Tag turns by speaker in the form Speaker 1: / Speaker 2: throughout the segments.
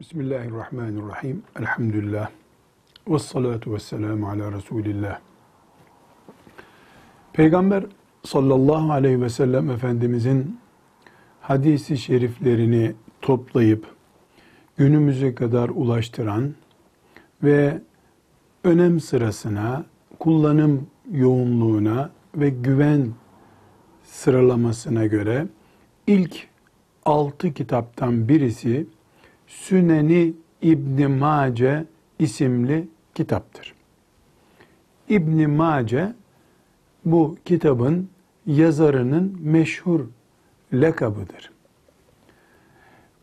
Speaker 1: Bismillahirrahmanirrahim. Elhamdülillah. Ve salatu ve selamu ala Resulillah. Peygamber sallallahu aleyhi ve sellem Efendimizin hadisi şeriflerini toplayıp günümüze kadar ulaştıran ve önem sırasına, kullanım yoğunluğuna ve güven sıralamasına göre ilk altı kitaptan birisi Süneni İbn Mace isimli kitaptır. İbn Mace bu kitabın yazarının meşhur lakabıdır.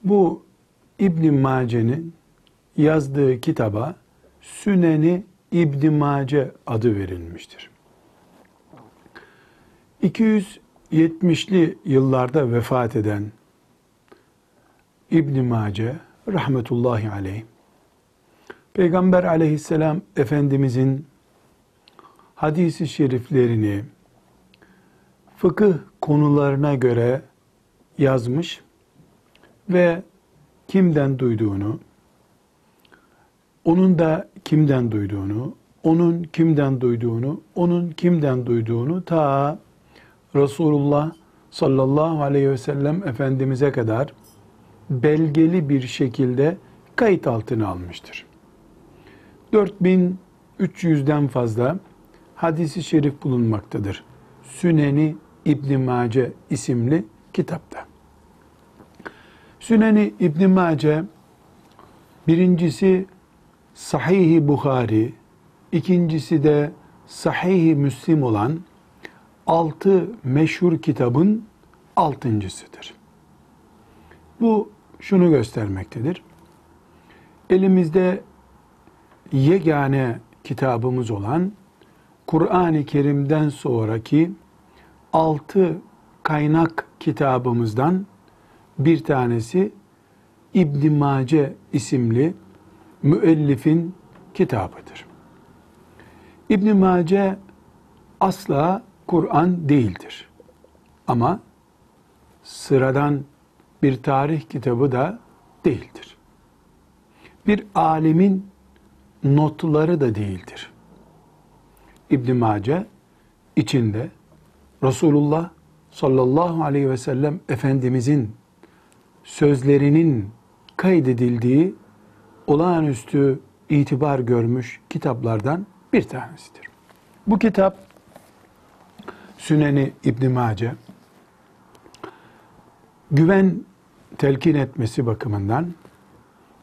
Speaker 1: Bu İbn Mace'nin yazdığı kitaba Süneni İbn Mace adı verilmiştir. 270'li yıllarda vefat eden İbn Mace rahmetullahi aleyh. Peygamber aleyhisselam Efendimizin hadisi şeriflerini fıkıh konularına göre yazmış ve kimden duyduğunu, onun da kimden duyduğunu, onun kimden duyduğunu, onun kimden duyduğunu ta Resulullah sallallahu aleyhi ve sellem Efendimiz'e kadar belgeli bir şekilde kayıt altına almıştır. 4300'den fazla hadisi şerif bulunmaktadır. Süneni İbn Mace isimli kitapta. Süneni İbn Mace birincisi Sahih-i Bukhari, ikincisi de Sahih-i Müslim olan altı meşhur kitabın altıncısıdır. Bu şunu göstermektedir. Elimizde yegane kitabımız olan Kur'an-ı Kerim'den sonraki altı kaynak kitabımızdan bir tanesi İbn Mace isimli müellifin kitabıdır. İbn Mace asla Kur'an değildir. Ama sıradan bir tarih kitabı da değildir. Bir alimin notları da değildir. İbn Mace içinde Resulullah sallallahu aleyhi ve sellem Efendimizin sözlerinin kaydedildiği olağanüstü itibar görmüş kitaplardan bir tanesidir. Bu kitap Süneni İbn Mace güven telkin etmesi bakımından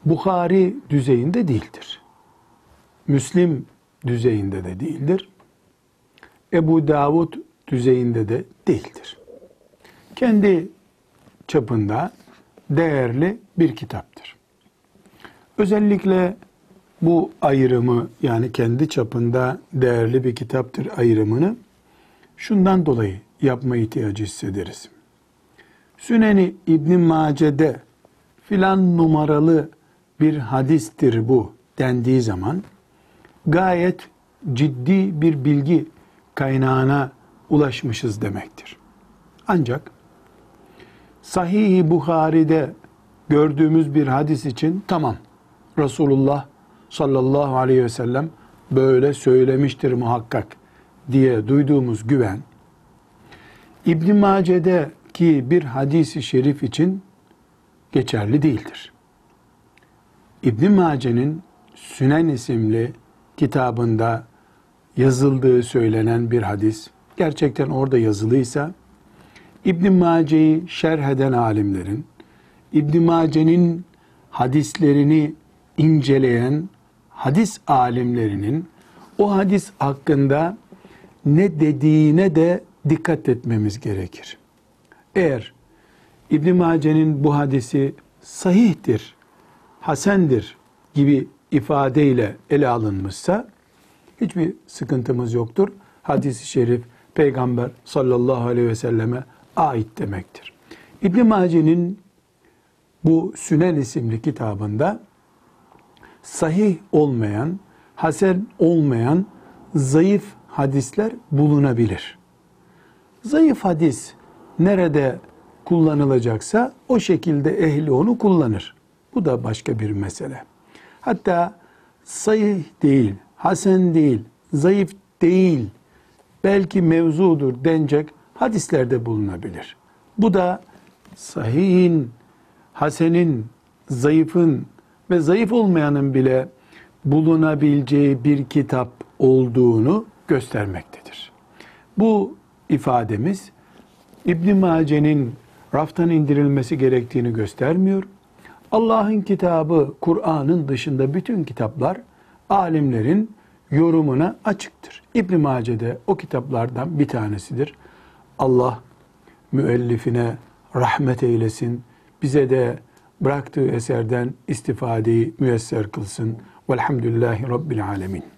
Speaker 1: Bukhari düzeyinde değildir. Müslim düzeyinde de değildir. Ebu Davud düzeyinde de değildir. Kendi çapında değerli bir kitaptır. Özellikle bu ayrımı yani kendi çapında değerli bir kitaptır ayrımını şundan dolayı yapma ihtiyacı hissederiz. Süneni İbn Mace'de filan numaralı bir hadistir bu dendiği zaman gayet ciddi bir bilgi kaynağına ulaşmışız demektir. Ancak Sahih-i Bukhari'de gördüğümüz bir hadis için tamam Resulullah sallallahu aleyhi ve sellem böyle söylemiştir muhakkak diye duyduğumuz güven İbn Mace'de ki bir hadisi şerif için geçerli değildir. İbn Mace'nin Sünen isimli kitabında yazıldığı söylenen bir hadis gerçekten orada yazılıysa İbn Mace'yi şerh eden alimlerin İbn Mace'nin hadislerini inceleyen hadis alimlerinin o hadis hakkında ne dediğine de dikkat etmemiz gerekir. Eğer İbn Mace'nin bu hadisi sahihtir, hasendir gibi ifadeyle ele alınmışsa hiçbir sıkıntımız yoktur. Hadis-i şerif Peygamber sallallahu aleyhi ve selleme ait demektir. İbn Mace'nin bu Sünen isimli kitabında sahih olmayan, hasen olmayan zayıf hadisler bulunabilir. Zayıf hadis nerede kullanılacaksa o şekilde ehli onu kullanır. Bu da başka bir mesele. Hatta sahih değil, hasen değil, zayıf değil, belki mevzudur denecek hadislerde bulunabilir. Bu da sahihin, hasenin, zayıfın ve zayıf olmayanın bile bulunabileceği bir kitap olduğunu göstermektedir. Bu ifademiz İbn Mace'nin raftan indirilmesi gerektiğini göstermiyor. Allah'ın kitabı Kur'an'ın dışında bütün kitaplar alimlerin yorumuna açıktır. İbn Mace'de o kitaplardan bir tanesidir. Allah müellifine rahmet eylesin. Bize de bıraktığı eserden istifadeyi müyesser kılsın. Velhamdülillahi Rabbil Alemin.